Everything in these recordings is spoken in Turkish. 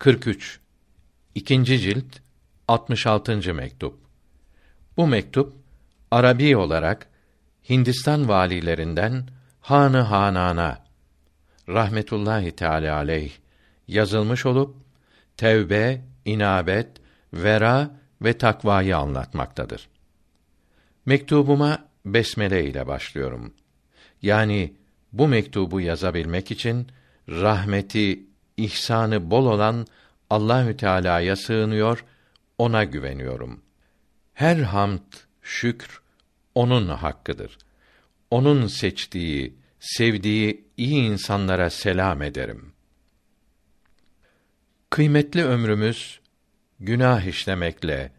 43 İkinci cilt 66. mektup. Bu mektup Arabi olarak Hindistan valilerinden Hanı Hanana rahmetullahi teala aleyh yazılmış olup tevbe, inabet, vera ve takvayı anlatmaktadır. Mektubuma besmele ile başlıyorum. Yani bu mektubu yazabilmek için rahmeti, ihsanı bol olan Allahü Teala'ya sığınıyor, ona güveniyorum. Her hamd, şükr onun hakkıdır. Onun seçtiği, sevdiği iyi insanlara selam ederim. Kıymetli ömrümüz günah işlemekle,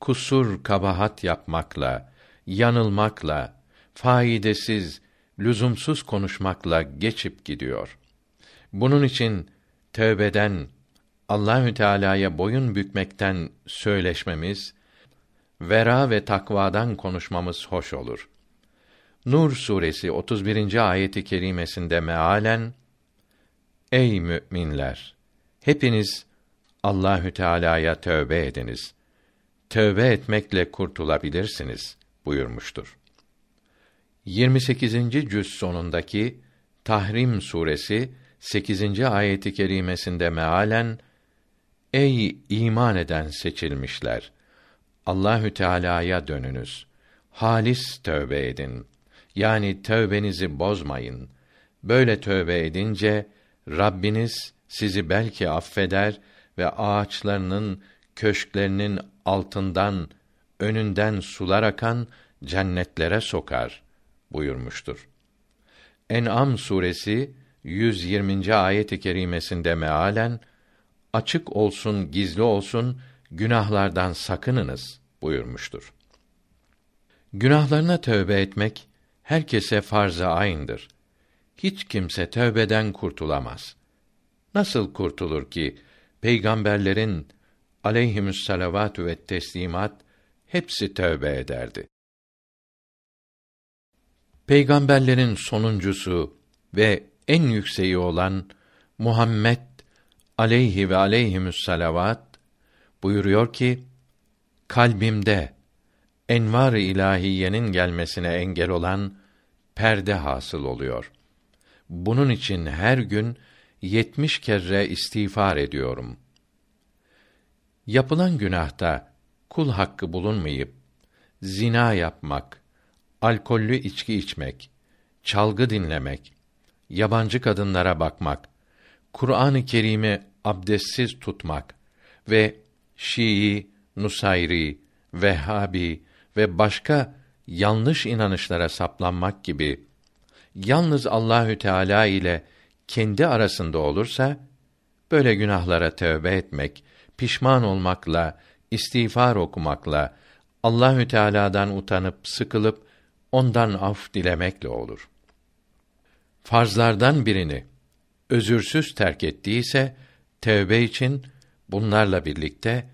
kusur kabahat yapmakla, yanılmakla, faydasız, lüzumsuz konuşmakla geçip gidiyor. Bunun için tövbeden, Allahü Teala'ya boyun bükmekten söyleşmemiz, vera ve takvadan konuşmamız hoş olur. Nur suresi 31. ayeti kerimesinde mealen Ey müminler hepiniz Allahü Teala'ya tövbe ediniz. Tövbe etmekle kurtulabilirsiniz buyurmuştur. 28. cüz sonundaki Tahrim suresi 8. ayeti kerimesinde mealen Ey iman eden seçilmişler Allahü Teala'ya dönünüz. Halis tövbe edin. Yani tövbenizi bozmayın. Böyle tövbe edince Rabbiniz sizi belki affeder ve ağaçlarının, köşklerinin altından, önünden sular akan cennetlere sokar buyurmuştur. En'am suresi 120. ayet-i kerimesinde mealen açık olsun, gizli olsun günahlardan sakınınız buyurmuştur. Günahlarına tövbe etmek herkese farz-ı ayn'dır. Hiç kimse tövbeden kurtulamaz. Nasıl kurtulur ki peygamberlerin aleyhimüs salavatü ve teslimat hepsi tövbe ederdi. Peygamberlerin sonuncusu ve en yükseği olan Muhammed aleyhi ve aleyhimüs salavat buyuruyor ki kalbimde envar-ı ilahiyenin gelmesine engel olan perde hasıl oluyor. Bunun için her gün yetmiş kere istiğfar ediyorum. Yapılan günahta kul hakkı bulunmayıp zina yapmak, alkollü içki içmek, çalgı dinlemek, yabancı kadınlara bakmak, Kur'an-ı Kerim'i abdestsiz tutmak ve Şii, Nusayri, Vehhabi ve başka yanlış inanışlara saplanmak gibi yalnız Allahü Teala ile kendi arasında olursa böyle günahlara tövbe etmek, pişman olmakla, istiğfar okumakla, Allahü Teala'dan utanıp sıkılıp ondan af dilemekle olur. Farzlardan birini özürsüz terk ettiyse tövbe için bunlarla birlikte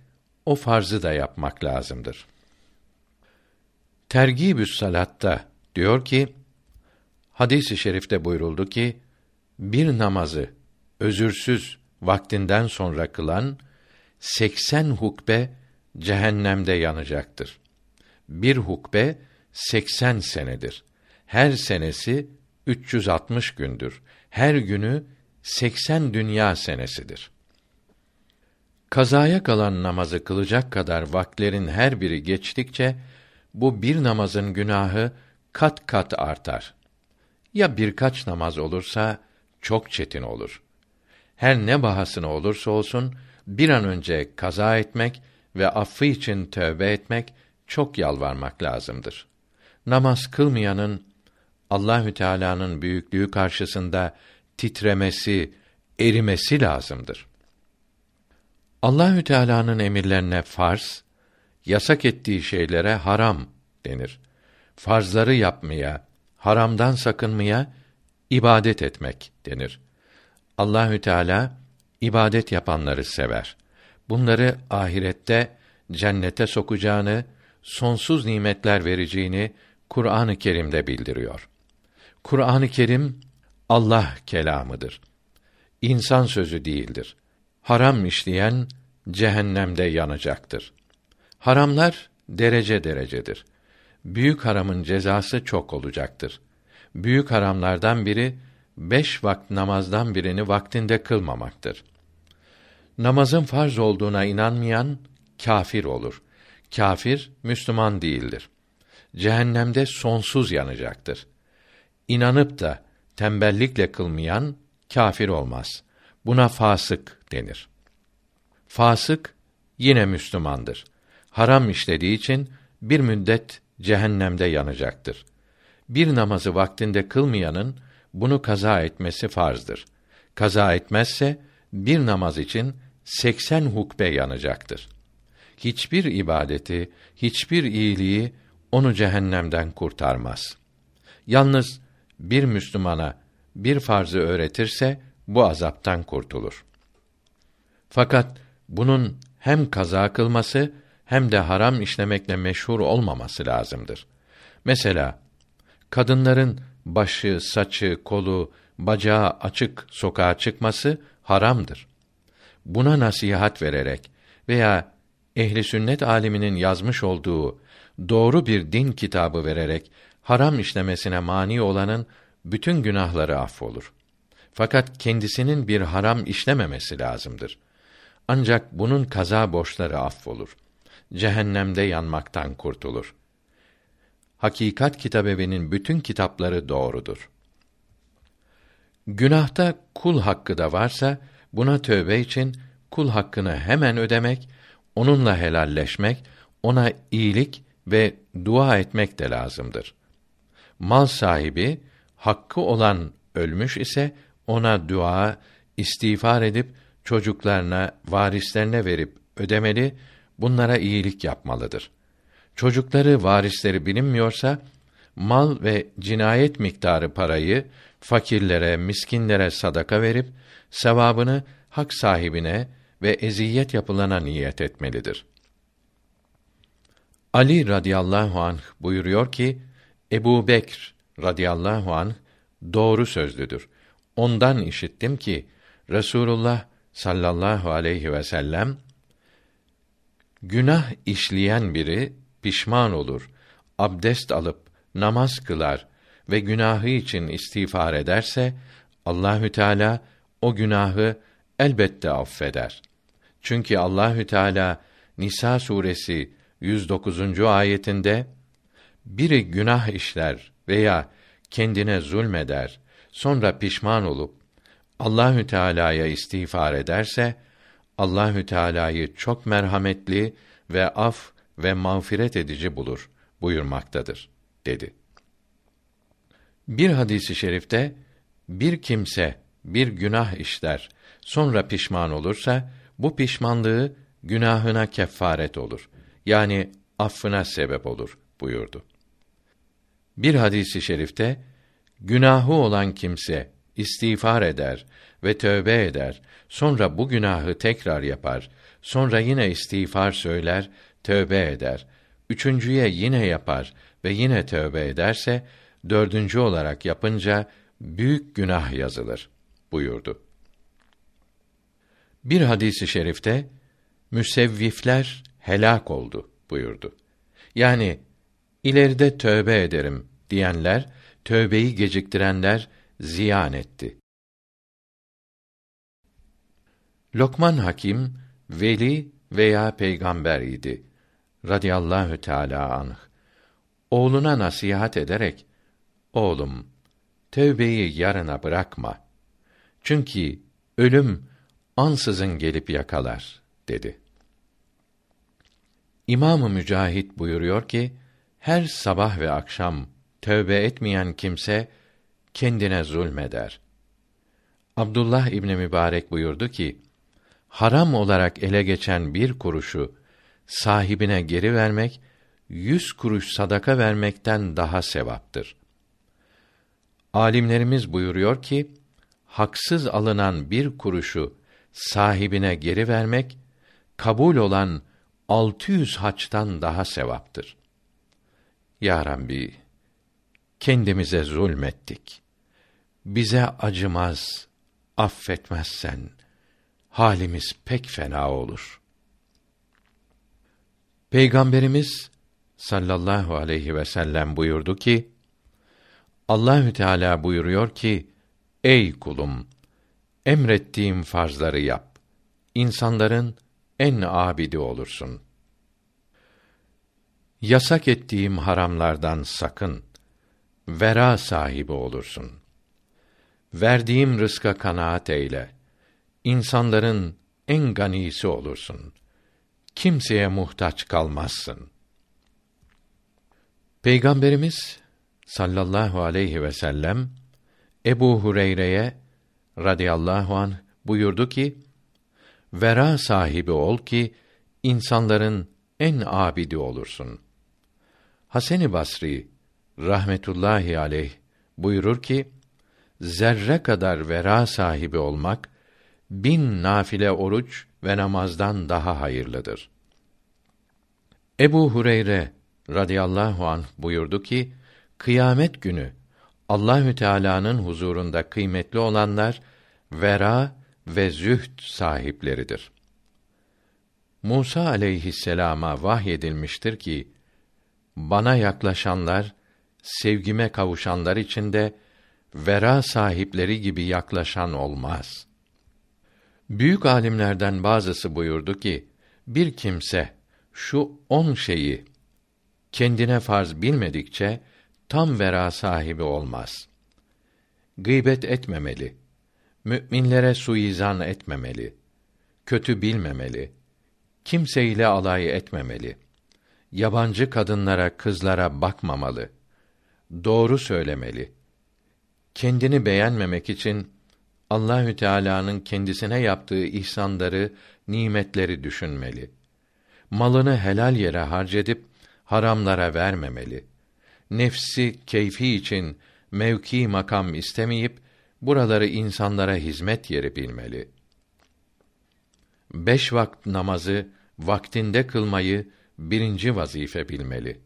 o farzı da yapmak lazımdır. Tergibü's salatta diyor ki hadis-i şerifte buyuruldu ki bir namazı özürsüz vaktinden sonra kılan 80 hukbe cehennemde yanacaktır. Bir hukbe 80 senedir. Her senesi 360 gündür. Her günü 80 dünya senesidir. Kazaya kalan namazı kılacak kadar vaklerin her biri geçtikçe bu bir namazın günahı kat kat artar. Ya birkaç namaz olursa çok çetin olur. Her ne bahasına olursa olsun bir an önce kaza etmek ve affı için tövbe etmek çok yalvarmak lazımdır. Namaz kılmayanın Allahü Teala'nın büyüklüğü karşısında titremesi, erimesi lazımdır. Allahü Teala'nın emirlerine farz, yasak ettiği şeylere haram denir. Farzları yapmaya, haramdan sakınmaya ibadet etmek denir. Allahü Teala ibadet yapanları sever. Bunları ahirette cennete sokacağını, sonsuz nimetler vereceğini Kur'an-ı Kerim'de bildiriyor. Kur'an-ı Kerim Allah kelamıdır. İnsan sözü değildir. Haram işleyen cehennemde yanacaktır. Haramlar derece derecedir. Büyük haramın cezası çok olacaktır. Büyük haramlardan biri beş vakt namazdan birini vaktinde kılmamaktır. Namazın farz olduğuna inanmayan kafir olur. Kafir Müslüman değildir. Cehennemde sonsuz yanacaktır. İnanıp da tembellikle kılmayan kafir olmaz. Buna fasık denir. Fasık yine Müslümandır. Haram işlediği için bir müddet cehennemde yanacaktır. Bir namazı vaktinde kılmayanın bunu kaza etmesi farzdır. Kaza etmezse bir namaz için seksen hukbe yanacaktır. Hiçbir ibadeti, hiçbir iyiliği onu cehennemden kurtarmaz. Yalnız bir Müslümana bir farzı öğretirse bu azaptan kurtulur. Fakat bunun hem kaza kılması hem de haram işlemekle meşhur olmaması lazımdır. Mesela kadınların başı, saçı, kolu, bacağı açık sokağa çıkması haramdır. Buna nasihat vererek veya ehli sünnet aliminin yazmış olduğu doğru bir din kitabı vererek haram işlemesine mani olanın bütün günahları affolur. Fakat kendisinin bir haram işlememesi lazımdır. Ancak bunun kaza borçları affolur. Cehennemde yanmaktan kurtulur. Hakikat Kitabevi'nin bütün kitapları doğrudur. Günahta kul hakkı da varsa buna tövbe için kul hakkını hemen ödemek, onunla helalleşmek, ona iyilik ve dua etmek de lazımdır. Mal sahibi hakkı olan ölmüş ise ona dua, istiğfar edip çocuklarına, varislerine verip ödemeli, bunlara iyilik yapmalıdır. Çocukları, varisleri bilinmiyorsa mal ve cinayet miktarı parayı fakirlere, miskinlere sadaka verip sevabını hak sahibine ve eziyet yapılana niyet etmelidir. Ali radıyallahu anh buyuruyor ki Ebu Bekr radıyallahu anh doğru sözlüdür. Ondan işittim ki Resulullah sallallahu aleyhi ve sellem günah işleyen biri pişman olur, abdest alıp namaz kılar ve günahı için istiğfar ederse Allahü Teala o günahı elbette affeder. Çünkü Allahü Teala Nisa suresi 109. ayetinde biri günah işler veya kendine zulmeder, sonra pişman olup Allahü Teala'ya istiğfar ederse Allahü Teala'yı çok merhametli ve af ve mağfiret edici bulur buyurmaktadır dedi. Bir hadisi şerifte bir kimse bir günah işler, sonra pişman olursa bu pişmanlığı günahına kefaret olur. Yani affına sebep olur buyurdu. Bir hadisi şerifte günahı olan kimse istiğfar eder ve tövbe eder, sonra bu günahı tekrar yapar, sonra yine istiğfar söyler, tövbe eder, üçüncüye yine yapar ve yine tövbe ederse, dördüncü olarak yapınca büyük günah yazılır buyurdu. Bir hadisi şerifte müsevvifler helak oldu buyurdu. Yani ileride tövbe ederim diyenler, tövbeyi geciktirenler ziyan etti. Lokman Hakim veli veya peygamber idi radıyallahu teala anh. Oğluna nasihat ederek oğlum tövbeyi yarına bırakma. Çünkü ölüm ansızın gelip yakalar dedi. İmamı Mücahit buyuruyor ki her sabah ve akşam tövbe etmeyen kimse kendine zulmeder. Abdullah İbni Mübarek buyurdu ki, haram olarak ele geçen bir kuruşu sahibine geri vermek, yüz kuruş sadaka vermekten daha sevaptır. Alimlerimiz buyuruyor ki, haksız alınan bir kuruşu sahibine geri vermek, kabul olan 600 haçtan daha sevaptır. Ya Rabbi, kendimize zulmettik. Bize acımaz, affetmezsen halimiz pek fena olur. Peygamberimiz sallallahu aleyhi ve sellem buyurdu ki Allahü Teala buyuruyor ki ey kulum emrettiğim farzları yap. İnsanların en abidi olursun. Yasak ettiğim haramlardan sakın. Vera sahibi olursun. Verdiğim rızka kanaat eyle. İnsanların en ganisi olursun. Kimseye muhtaç kalmazsın. Peygamberimiz sallallahu aleyhi ve sellem Ebu Hureyre'ye radıyallahu an buyurdu ki: Vera sahibi ol ki insanların en abidi olursun. Hasan-ı Basri rahmetullahi aleyh buyurur ki: Zerre kadar vera sahibi olmak bin nafile oruç ve namazdan daha hayırlıdır. Ebu Hureyre radıyallahu anh buyurdu ki kıyamet günü Allahü Teala'nın huzurunda kıymetli olanlar vera ve zühd sahipleridir. Musa aleyhisselama vahyedilmiştir ki bana yaklaşanlar sevgime kavuşanlar içinde vera sahipleri gibi yaklaşan olmaz. Büyük alimlerden bazısı buyurdu ki bir kimse şu on şeyi kendine farz bilmedikçe tam vera sahibi olmaz. Gıybet etmemeli. Müminlere suizan etmemeli. Kötü bilmemeli. Kimseyle alay etmemeli. Yabancı kadınlara, kızlara bakmamalı. Doğru söylemeli. Kendini beğenmemek için Allahü Teala'nın kendisine yaptığı ihsanları, nimetleri düşünmeli. Malını helal yere harcedip haramlara vermemeli. Nefsi keyfi için mevki makam istemeyip buraları insanlara hizmet yeri bilmeli. Beş vakit namazı vaktinde kılmayı birinci vazife bilmeli.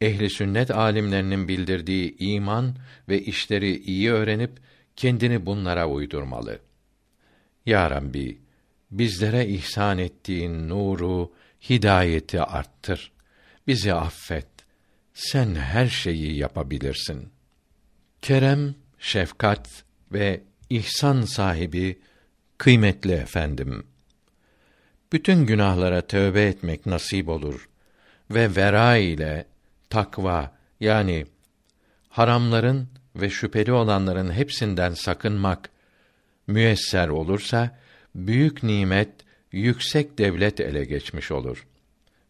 Ehli sünnet alimlerinin bildirdiği iman ve işleri iyi öğrenip kendini bunlara uydurmalı. Ya Rabbi, bizlere ihsan ettiğin nuru, hidayeti arttır. Bizi affet. Sen her şeyi yapabilirsin. Kerem, şefkat ve ihsan sahibi kıymetli efendim. Bütün günahlara tövbe etmek nasip olur ve vera ile takva yani haramların ve şüpheli olanların hepsinden sakınmak müyesser olursa büyük nimet, yüksek devlet ele geçmiş olur.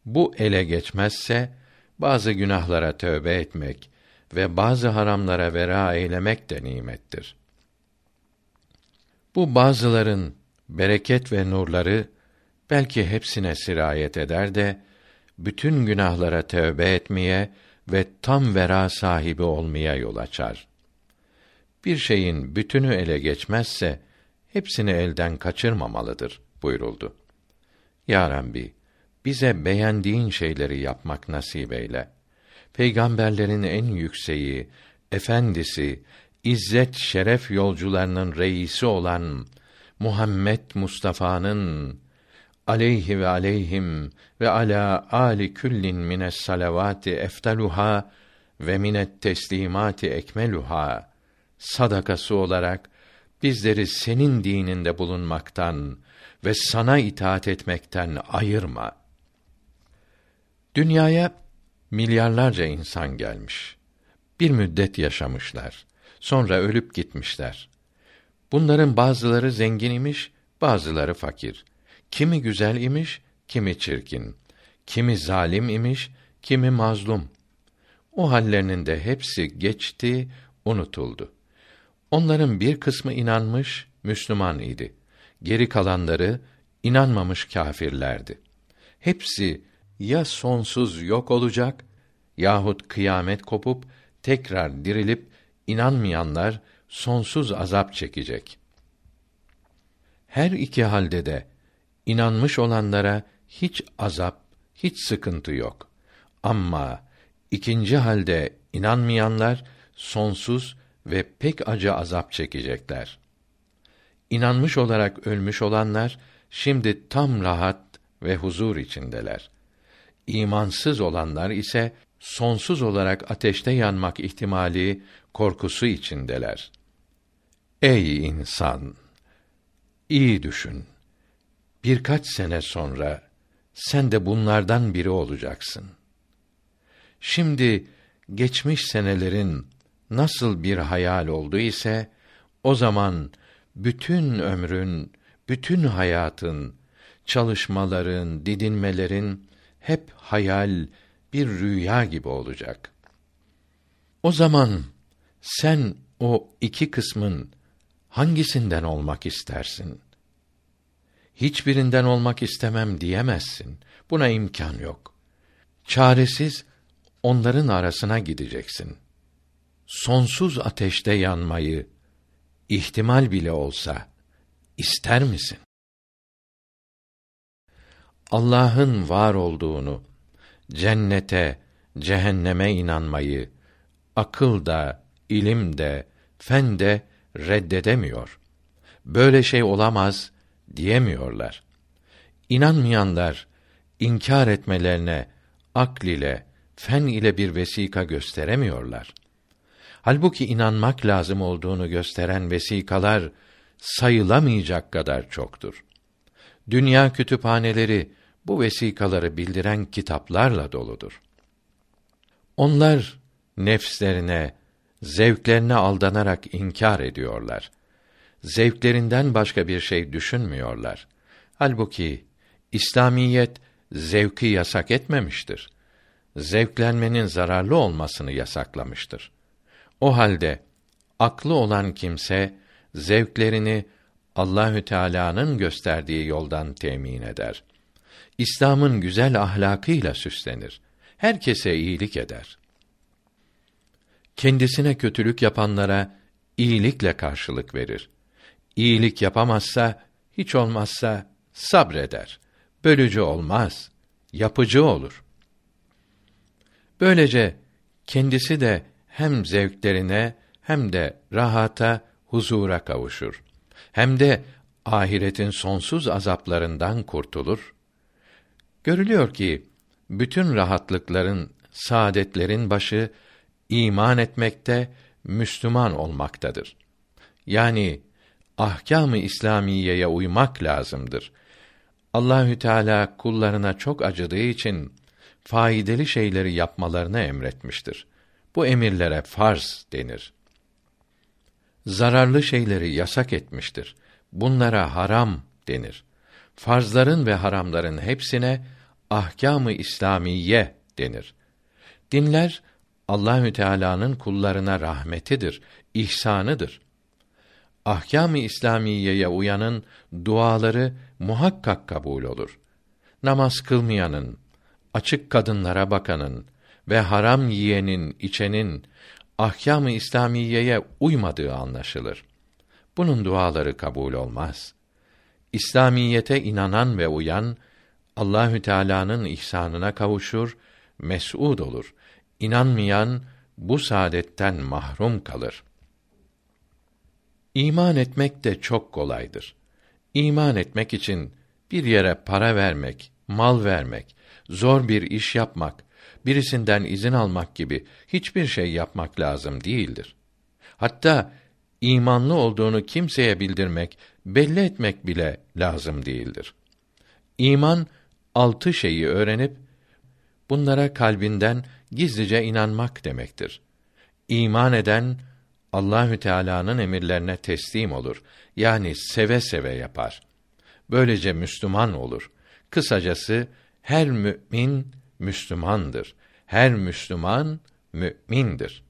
Bu ele geçmezse bazı günahlara tövbe etmek ve bazı haramlara vera eylemek de nimettir. Bu bazıların bereket ve nurları belki hepsine sirayet eder de bütün günahlara tövbe etmeye ve tam vera sahibi olmaya yol açar. Bir şeyin bütünü ele geçmezse hepsini elden kaçırmamalıdır buyuruldu. Ya Rabbi, bize beğendiğin şeyleri yapmak nasip eyle. Peygamberlerin en yükseği, efendisi, izzet şeref yolcularının reisi olan Muhammed Mustafa'nın aleyhi ve aleyhim ve ala ali küllin mines salavati eftaluha ve minet teslimati ekmeluha sadakası olarak bizleri senin dininde bulunmaktan ve sana itaat etmekten ayırma.'' Dünyaya milyarlarca insan gelmiş. Bir müddet yaşamışlar. Sonra ölüp gitmişler. Bunların bazıları zengin imiş, bazıları fakir. Kimi güzel imiş, kimi çirkin. Kimi zalim imiş, kimi mazlum. O hallerinin de hepsi geçti, unutuldu. Onların bir kısmı inanmış, Müslüman idi. Geri kalanları inanmamış kâfirlerdi. Hepsi ya sonsuz yok olacak yahut kıyamet kopup tekrar dirilip inanmayanlar sonsuz azap çekecek. Her iki halde de inanmış olanlara hiç azap, hiç sıkıntı yok. Ama ikinci halde inanmayanlar sonsuz ve pek acı azap çekecekler. İnanmış olarak ölmüş olanlar şimdi tam rahat ve huzur içindeler. İmansız olanlar ise sonsuz olarak ateşte yanmak ihtimali korkusu içindeler. Ey insan! iyi düşün. Birkaç sene sonra sen de bunlardan biri olacaksın. Şimdi geçmiş senelerin nasıl bir hayal oldu ise o zaman bütün ömrün, bütün hayatın, çalışmaların, didinmelerin hep hayal, bir rüya gibi olacak. O zaman sen o iki kısmın hangisinden olmak istersin? Hiçbirinden olmak istemem diyemezsin. Buna imkan yok. Çaresiz onların arasına gideceksin. Sonsuz ateşte yanmayı ihtimal bile olsa ister misin? Allah'ın var olduğunu, cennete, cehenneme inanmayı akıl da, ilim de, fen de reddedemiyor. Böyle şey olamaz diyemiyorlar. İnanmayanlar inkar etmelerine akl ile, fen ile bir vesika gösteremiyorlar. Halbuki inanmak lazım olduğunu gösteren vesikalar sayılamayacak kadar çoktur. Dünya kütüphaneleri bu vesikaları bildiren kitaplarla doludur. Onlar nefslerine, zevklerine aldanarak inkar ediyorlar. Zevklerinden başka bir şey düşünmüyorlar. Halbuki İslamiyet zevki yasak etmemiştir. Zevklenmenin zararlı olmasını yasaklamıştır. O halde aklı olan kimse zevklerini Allahü Teala'nın gösterdiği yoldan temin eder. İslam'ın güzel ahlakıyla süslenir. Herkese iyilik eder kendisine kötülük yapanlara iyilikle karşılık verir. İyilik yapamazsa hiç olmazsa sabreder. Bölücü olmaz, yapıcı olur. Böylece kendisi de hem zevklerine hem de rahata, huzura kavuşur. Hem de ahiretin sonsuz azaplarından kurtulur. Görülüyor ki bütün rahatlıkların, saadetlerin başı iman etmekte, Müslüman olmaktadır. Yani ahkâm-ı İslamiyeye uymak lazımdır. Allahü Teala kullarına çok acıdığı için faydalı şeyleri yapmalarını emretmiştir. Bu emirlere farz denir. Zararlı şeyleri yasak etmiştir. Bunlara haram denir. Farzların ve haramların hepsine ahkâm-ı İslamiye denir. Dinler Allahü Teala'nın kullarına rahmetidir, ihsanıdır. Ahkâm-ı İslamiyeye uyanın duaları muhakkak kabul olur. Namaz kılmayanın, açık kadınlara bakanın ve haram yiyenin, içenin ahkâm-ı İslamiyeye uymadığı anlaşılır. Bunun duaları kabul olmaz. İslamiyete inanan ve uyan Allahü Teala'nın ihsanına kavuşur, mes'ud olur. İnanmayan bu saadetten mahrum kalır. İman etmek de çok kolaydır. İman etmek için bir yere para vermek, mal vermek, zor bir iş yapmak, birisinden izin almak gibi hiçbir şey yapmak lazım değildir. Hatta imanlı olduğunu kimseye bildirmek, belli etmek bile lazım değildir. İman altı şeyi öğrenip bunlara kalbinden gizlice inanmak demektir. İman eden Allahü Teala'nın emirlerine teslim olur. Yani seve seve yapar. Böylece Müslüman olur. Kısacası her mümin Müslümandır. Her Müslüman mümindir.